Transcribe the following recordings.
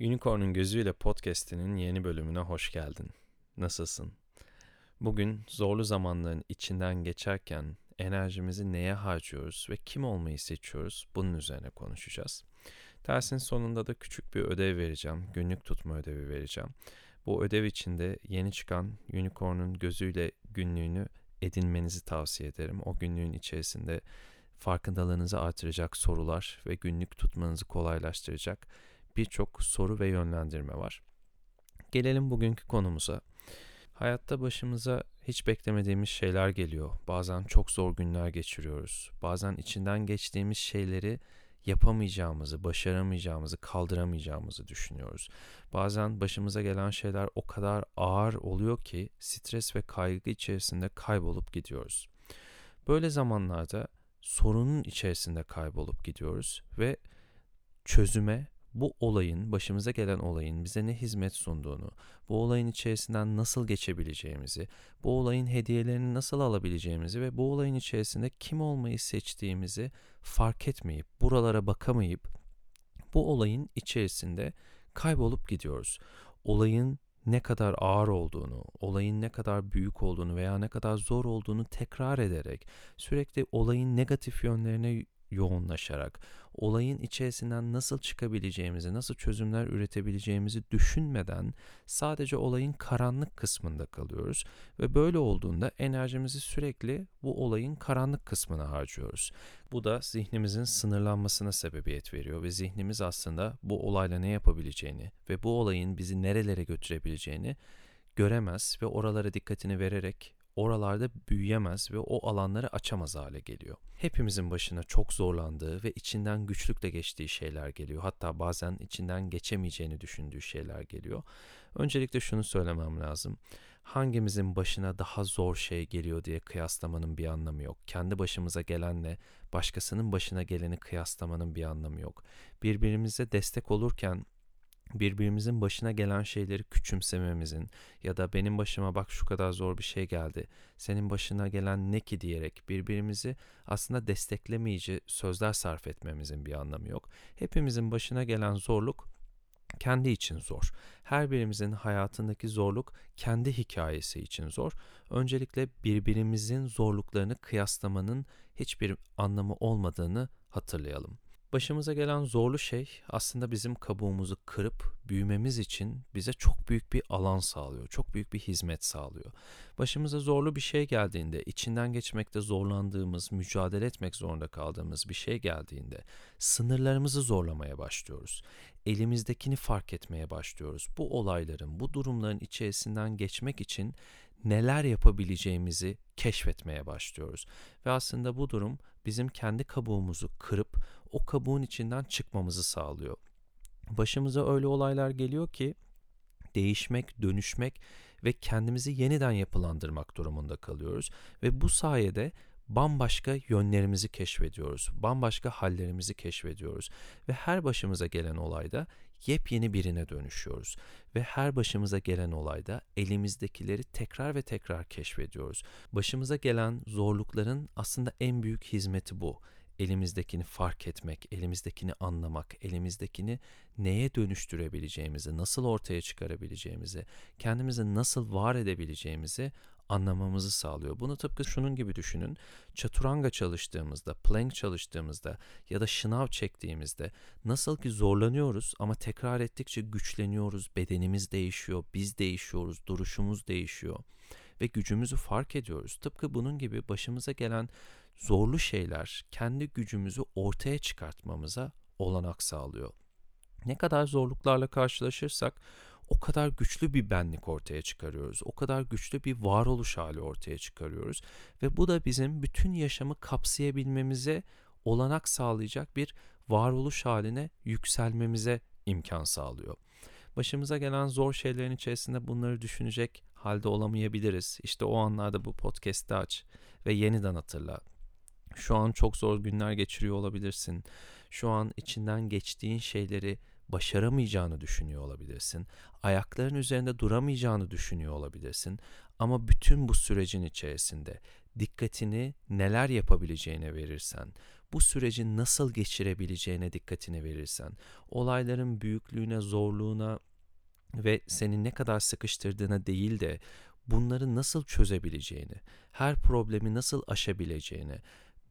Unicorn'un Gözüyle podcast'inin yeni bölümüne hoş geldin. Nasılsın? Bugün zorlu zamanların içinden geçerken enerjimizi neye harcıyoruz ve kim olmayı seçiyoruz bunun üzerine konuşacağız. Dersin sonunda da küçük bir ödev vereceğim, günlük tutma ödevi vereceğim. Bu ödev içinde yeni çıkan Unicorn'un Gözüyle günlüğünü edinmenizi tavsiye ederim. O günlüğün içerisinde farkındalığınızı artıracak sorular ve günlük tutmanızı kolaylaştıracak birçok soru ve yönlendirme var. Gelelim bugünkü konumuza. Hayatta başımıza hiç beklemediğimiz şeyler geliyor. Bazen çok zor günler geçiriyoruz. Bazen içinden geçtiğimiz şeyleri yapamayacağımızı, başaramayacağımızı, kaldıramayacağımızı düşünüyoruz. Bazen başımıza gelen şeyler o kadar ağır oluyor ki stres ve kaygı içerisinde kaybolup gidiyoruz. Böyle zamanlarda sorunun içerisinde kaybolup gidiyoruz ve çözüme bu olayın, başımıza gelen olayın bize ne hizmet sunduğunu, bu olayın içerisinden nasıl geçebileceğimizi, bu olayın hediyelerini nasıl alabileceğimizi ve bu olayın içerisinde kim olmayı seçtiğimizi fark etmeyip, buralara bakamayıp bu olayın içerisinde kaybolup gidiyoruz. Olayın ne kadar ağır olduğunu, olayın ne kadar büyük olduğunu veya ne kadar zor olduğunu tekrar ederek sürekli olayın negatif yönlerine yoğunlaşarak olayın içerisinden nasıl çıkabileceğimizi, nasıl çözümler üretebileceğimizi düşünmeden sadece olayın karanlık kısmında kalıyoruz ve böyle olduğunda enerjimizi sürekli bu olayın karanlık kısmına harcıyoruz. Bu da zihnimizin sınırlanmasına sebebiyet veriyor ve zihnimiz aslında bu olayla ne yapabileceğini ve bu olayın bizi nerelere götürebileceğini göremez ve oralara dikkatini vererek oralarda büyüyemez ve o alanları açamaz hale geliyor. Hepimizin başına çok zorlandığı ve içinden güçlükle geçtiği şeyler geliyor. Hatta bazen içinden geçemeyeceğini düşündüğü şeyler geliyor. Öncelikle şunu söylemem lazım. Hangimizin başına daha zor şey geliyor diye kıyaslamanın bir anlamı yok. Kendi başımıza gelenle başkasının başına geleni kıyaslamanın bir anlamı yok. Birbirimize destek olurken birbirimizin başına gelen şeyleri küçümsememizin ya da benim başıma bak şu kadar zor bir şey geldi, senin başına gelen ne ki diyerek birbirimizi aslında desteklemeyici sözler sarf etmemizin bir anlamı yok. Hepimizin başına gelen zorluk kendi için zor. Her birimizin hayatındaki zorluk kendi hikayesi için zor. Öncelikle birbirimizin zorluklarını kıyaslamanın hiçbir anlamı olmadığını hatırlayalım. Başımıza gelen zorlu şey aslında bizim kabuğumuzu kırıp büyümemiz için bize çok büyük bir alan sağlıyor. Çok büyük bir hizmet sağlıyor. Başımıza zorlu bir şey geldiğinde, içinden geçmekte zorlandığımız, mücadele etmek zorunda kaldığımız bir şey geldiğinde sınırlarımızı zorlamaya başlıyoruz. Elimizdekini fark etmeye başlıyoruz. Bu olayların, bu durumların içerisinden geçmek için neler yapabileceğimizi keşfetmeye başlıyoruz. Ve aslında bu durum bizim kendi kabuğumuzu kırıp o kabuğun içinden çıkmamızı sağlıyor. Başımıza öyle olaylar geliyor ki değişmek, dönüşmek ve kendimizi yeniden yapılandırmak durumunda kalıyoruz ve bu sayede bambaşka yönlerimizi keşfediyoruz. Bambaşka hallerimizi keşfediyoruz ve her başımıza gelen olayda yepyeni birine dönüşüyoruz ve her başımıza gelen olayda elimizdekileri tekrar ve tekrar keşfediyoruz. Başımıza gelen zorlukların aslında en büyük hizmeti bu elimizdekini fark etmek, elimizdekini anlamak, elimizdekini neye dönüştürebileceğimizi, nasıl ortaya çıkarabileceğimizi, kendimizi nasıl var edebileceğimizi anlamamızı sağlıyor. Bunu tıpkı şunun gibi düşünün. Çaturanga çalıştığımızda, plank çalıştığımızda ya da şınav çektiğimizde nasıl ki zorlanıyoruz ama tekrar ettikçe güçleniyoruz, bedenimiz değişiyor, biz değişiyoruz, duruşumuz değişiyor ve gücümüzü fark ediyoruz. Tıpkı bunun gibi başımıza gelen zorlu şeyler kendi gücümüzü ortaya çıkartmamıza olanak sağlıyor. Ne kadar zorluklarla karşılaşırsak o kadar güçlü bir benlik ortaya çıkarıyoruz. O kadar güçlü bir varoluş hali ortaya çıkarıyoruz ve bu da bizim bütün yaşamı kapsayabilmemize olanak sağlayacak bir varoluş haline yükselmemize imkan sağlıyor. Başımıza gelen zor şeylerin içerisinde bunları düşünecek halde olamayabiliriz. İşte o anlarda bu podcast'ı aç ve yeniden hatırla. Şu an çok zor günler geçiriyor olabilirsin. Şu an içinden geçtiğin şeyleri başaramayacağını düşünüyor olabilirsin. Ayakların üzerinde duramayacağını düşünüyor olabilirsin. Ama bütün bu sürecin içerisinde dikkatini neler yapabileceğine verirsen, bu süreci nasıl geçirebileceğine dikkatini verirsen, olayların büyüklüğüne, zorluğuna ve seni ne kadar sıkıştırdığına değil de bunları nasıl çözebileceğini, her problemi nasıl aşabileceğini,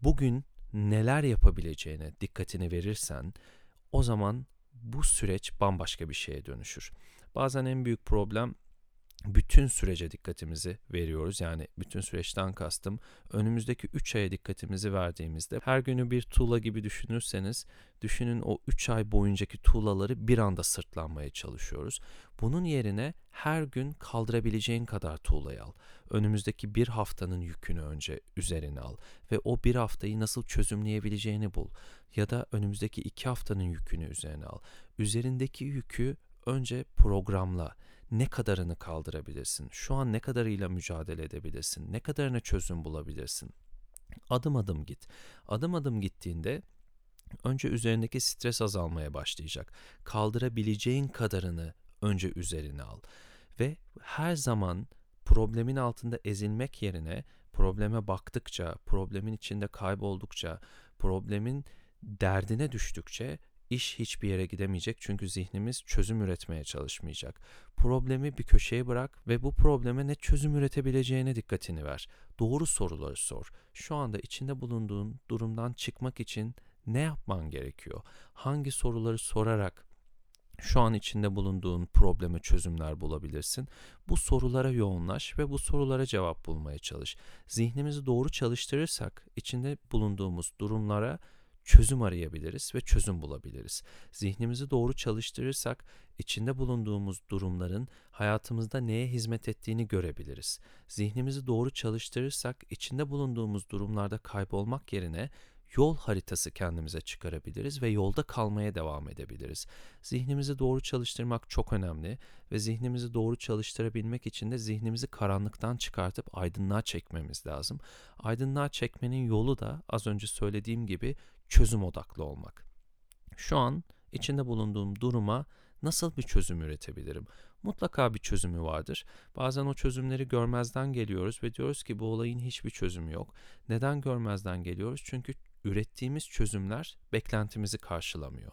bugün neler yapabileceğine dikkatini verirsen o zaman bu süreç bambaşka bir şeye dönüşür. Bazen en büyük problem bütün sürece dikkatimizi veriyoruz. Yani bütün süreçten kastım önümüzdeki 3 aya dikkatimizi verdiğimizde her günü bir tuğla gibi düşünürseniz düşünün o 3 ay boyuncaki tuğlaları bir anda sırtlanmaya çalışıyoruz. Bunun yerine her gün kaldırabileceğin kadar tuğlayı al. Önümüzdeki bir haftanın yükünü önce üzerine al ve o bir haftayı nasıl çözümleyebileceğini bul. Ya da önümüzdeki iki haftanın yükünü üzerine al. Üzerindeki yükü önce programla ne kadarını kaldırabilirsin? Şu an ne kadarıyla mücadele edebilirsin? Ne kadarına çözüm bulabilirsin? Adım adım git. Adım adım gittiğinde önce üzerindeki stres azalmaya başlayacak. Kaldırabileceğin kadarını önce üzerine al. Ve her zaman problemin altında ezilmek yerine probleme baktıkça, problemin içinde kayboldukça, problemin derdine düştükçe iş hiçbir yere gidemeyecek çünkü zihnimiz çözüm üretmeye çalışmayacak. Problemi bir köşeye bırak ve bu probleme ne çözüm üretebileceğine dikkatini ver. Doğru soruları sor. Şu anda içinde bulunduğun durumdan çıkmak için ne yapman gerekiyor? Hangi soruları sorarak şu an içinde bulunduğun probleme çözümler bulabilirsin. Bu sorulara yoğunlaş ve bu sorulara cevap bulmaya çalış. Zihnimizi doğru çalıştırırsak içinde bulunduğumuz durumlara çözüm arayabiliriz ve çözüm bulabiliriz. Zihnimizi doğru çalıştırırsak içinde bulunduğumuz durumların hayatımızda neye hizmet ettiğini görebiliriz. Zihnimizi doğru çalıştırırsak içinde bulunduğumuz durumlarda kaybolmak yerine yol haritası kendimize çıkarabiliriz ve yolda kalmaya devam edebiliriz. Zihnimizi doğru çalıştırmak çok önemli ve zihnimizi doğru çalıştırabilmek için de zihnimizi karanlıktan çıkartıp aydınlığa çekmemiz lazım. Aydınlığa çekmenin yolu da az önce söylediğim gibi çözüm odaklı olmak. Şu an içinde bulunduğum duruma nasıl bir çözüm üretebilirim? Mutlaka bir çözümü vardır. Bazen o çözümleri görmezden geliyoruz ve diyoruz ki bu olayın hiçbir çözümü yok. Neden görmezden geliyoruz? Çünkü ürettiğimiz çözümler beklentimizi karşılamıyor.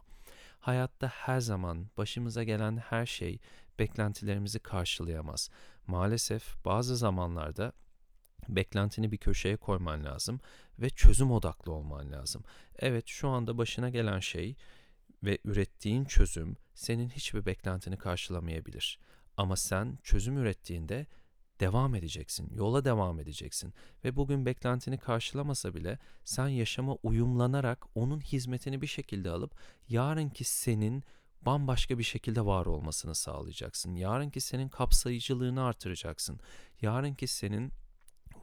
Hayatta her zaman başımıza gelen her şey beklentilerimizi karşılayamaz. Maalesef bazı zamanlarda beklentini bir köşeye koyman lazım ve çözüm odaklı olman lazım. Evet şu anda başına gelen şey ve ürettiğin çözüm senin hiçbir beklentini karşılamayabilir. Ama sen çözüm ürettiğinde devam edeceksin, yola devam edeceksin ve bugün beklentini karşılamasa bile sen yaşama uyumlanarak onun hizmetini bir şekilde alıp yarınki senin bambaşka bir şekilde var olmasını sağlayacaksın. Yarınki senin kapsayıcılığını artıracaksın. Yarınki senin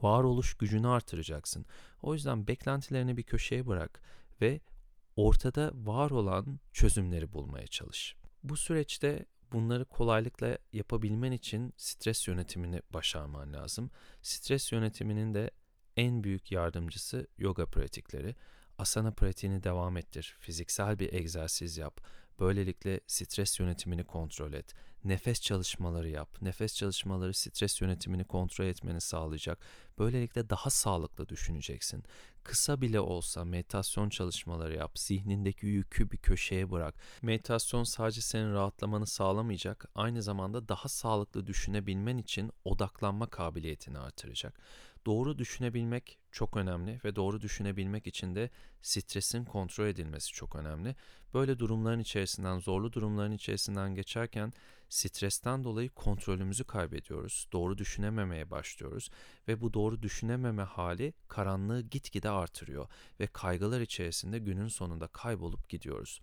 varoluş gücünü artıracaksın. O yüzden beklentilerini bir köşeye bırak ve ortada var olan çözümleri bulmaya çalış. Bu süreçte bunları kolaylıkla yapabilmen için stres yönetimini başarman lazım. Stres yönetiminin de en büyük yardımcısı yoga pratikleri. Asana pratiğini devam ettir. Fiziksel bir egzersiz yap. Böylelikle stres yönetimini kontrol et. Nefes çalışmaları yap. Nefes çalışmaları stres yönetimini kontrol etmeni sağlayacak. Böylelikle daha sağlıklı düşüneceksin. Kısa bile olsa meditasyon çalışmaları yap. Zihnindeki yükü bir köşeye bırak. Meditasyon sadece senin rahatlamanı sağlamayacak, aynı zamanda daha sağlıklı düşünebilmen için odaklanma kabiliyetini artıracak. Doğru düşünebilmek çok önemli ve doğru düşünebilmek için de stresin kontrol edilmesi çok önemli. Böyle durumların içerisinden, zorlu durumların içerisinden geçerken stresten dolayı kontrolümüzü kaybediyoruz. Doğru düşünememeye başlıyoruz ve bu doğru düşünememe hali karanlığı gitgide artırıyor ve kaygılar içerisinde günün sonunda kaybolup gidiyoruz.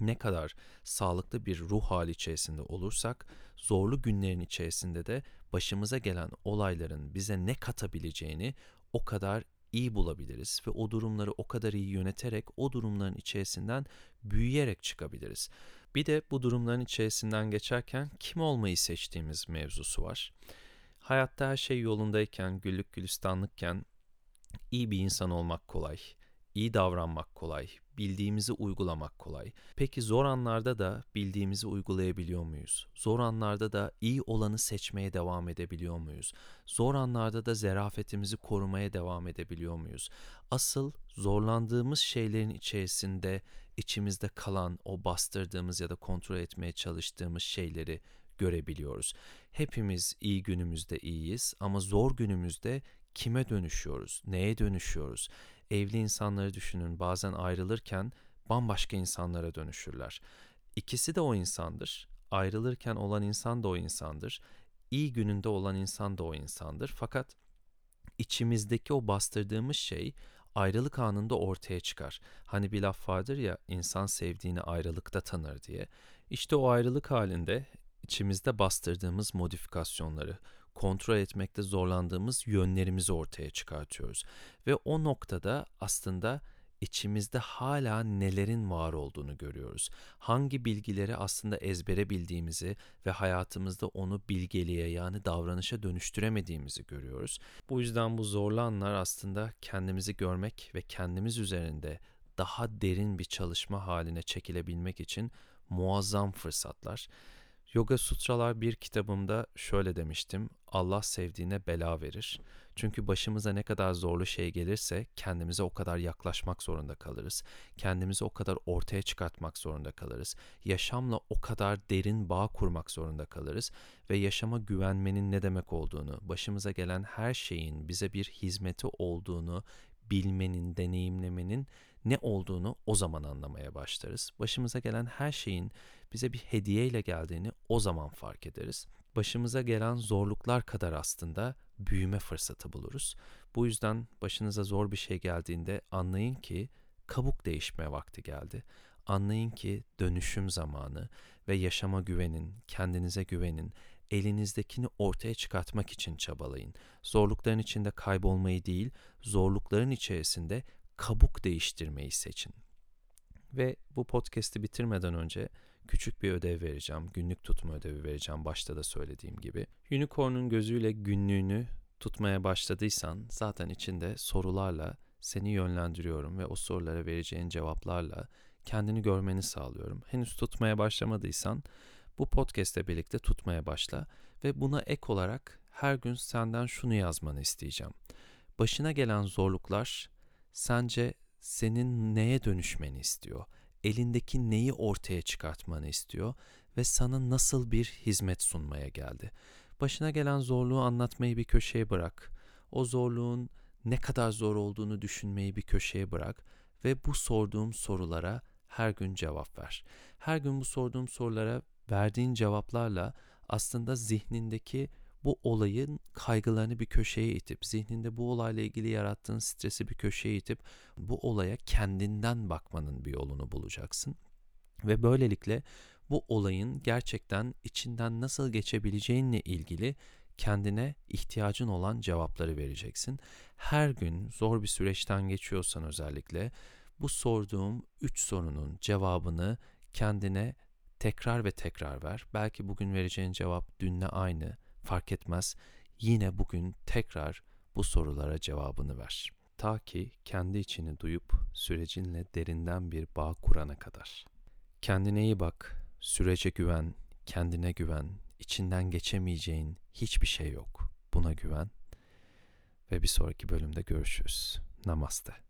Ne kadar sağlıklı bir ruh hali içerisinde olursak, zorlu günlerin içerisinde de başımıza gelen olayların bize ne katabileceğini o kadar iyi bulabiliriz ve o durumları o kadar iyi yöneterek o durumların içerisinden büyüyerek çıkabiliriz. Bir de bu durumların içerisinden geçerken kim olmayı seçtiğimiz mevzusu var. Hayatta her şey yolundayken, güllük gülistanlıkken iyi bir insan olmak kolay, iyi davranmak kolay, bildiğimizi uygulamak kolay. Peki zor anlarda da bildiğimizi uygulayabiliyor muyuz? Zor anlarda da iyi olanı seçmeye devam edebiliyor muyuz? Zor anlarda da zerafetimizi korumaya devam edebiliyor muyuz? Asıl zorlandığımız şeylerin içerisinde içimizde kalan o bastırdığımız ya da kontrol etmeye çalıştığımız şeyleri görebiliyoruz. Hepimiz iyi günümüzde iyiyiz ama zor günümüzde kime dönüşüyoruz? Neye dönüşüyoruz? Evli insanları düşünün. Bazen ayrılırken bambaşka insanlara dönüşürler. İkisi de o insandır. Ayrılırken olan insan da o insandır. İyi gününde olan insan da o insandır. Fakat içimizdeki o bastırdığımız şey ayrılık anında ortaya çıkar. Hani bir laf vardır ya insan sevdiğini ayrılıkta tanır diye. İşte o ayrılık halinde içimizde bastırdığımız modifikasyonları, kontrol etmekte zorlandığımız yönlerimizi ortaya çıkartıyoruz. Ve o noktada aslında içimizde hala nelerin var olduğunu görüyoruz. Hangi bilgileri aslında ezbere bildiğimizi ve hayatımızda onu bilgeliğe yani davranışa dönüştüremediğimizi görüyoruz. Bu yüzden bu zorlu anlar aslında kendimizi görmek ve kendimiz üzerinde daha derin bir çalışma haline çekilebilmek için muazzam fırsatlar. Yoga Sutralar bir kitabımda şöyle demiştim. Allah sevdiğine bela verir. Çünkü başımıza ne kadar zorlu şey gelirse kendimize o kadar yaklaşmak zorunda kalırız. Kendimizi o kadar ortaya çıkartmak zorunda kalırız. Yaşamla o kadar derin bağ kurmak zorunda kalırız ve yaşama güvenmenin ne demek olduğunu, başımıza gelen her şeyin bize bir hizmeti olduğunu bilmenin, deneyimlemenin ne olduğunu o zaman anlamaya başlarız. Başımıza gelen her şeyin bize bir hediye ile geldiğini o zaman fark ederiz. Başımıza gelen zorluklar kadar aslında büyüme fırsatı buluruz. Bu yüzden başınıza zor bir şey geldiğinde anlayın ki kabuk değişme vakti geldi. Anlayın ki dönüşüm zamanı ve yaşama güvenin, kendinize güvenin, elinizdekini ortaya çıkartmak için çabalayın. Zorlukların içinde kaybolmayı değil, zorlukların içerisinde kabuk değiştirmeyi seçin. Ve bu podcast'i bitirmeden önce küçük bir ödev vereceğim. Günlük tutma ödevi vereceğim başta da söylediğim gibi. Unicorn'un gözüyle günlüğünü tutmaya başladıysan zaten içinde sorularla seni yönlendiriyorum ve o sorulara vereceğin cevaplarla kendini görmeni sağlıyorum. Henüz tutmaya başlamadıysan bu podcast'le birlikte tutmaya başla ve buna ek olarak her gün senden şunu yazmanı isteyeceğim. Başına gelen zorluklar sence senin neye dönüşmeni istiyor? Elindeki neyi ortaya çıkartmanı istiyor ve sana nasıl bir hizmet sunmaya geldi? Başına gelen zorluğu anlatmayı bir köşeye bırak. O zorluğun ne kadar zor olduğunu düşünmeyi bir köşeye bırak ve bu sorduğum sorulara her gün cevap ver. Her gün bu sorduğum sorulara verdiğin cevaplarla aslında zihnindeki bu olayın kaygılarını bir köşeye itip, zihninde bu olayla ilgili yarattığın stresi bir köşeye itip, bu olaya kendinden bakmanın bir yolunu bulacaksın. Ve böylelikle bu olayın gerçekten içinden nasıl geçebileceğinle ilgili kendine ihtiyacın olan cevapları vereceksin. Her gün zor bir süreçten geçiyorsan özellikle bu sorduğum üç sorunun cevabını kendine tekrar ve tekrar ver. Belki bugün vereceğin cevap dünle aynı, fark etmez. Yine bugün tekrar bu sorulara cevabını ver. Ta ki kendi içini duyup sürecinle derinden bir bağ kurana kadar. Kendine iyi bak, sürece güven, kendine güven, içinden geçemeyeceğin hiçbir şey yok. Buna güven ve bir sonraki bölümde görüşürüz. Namaste.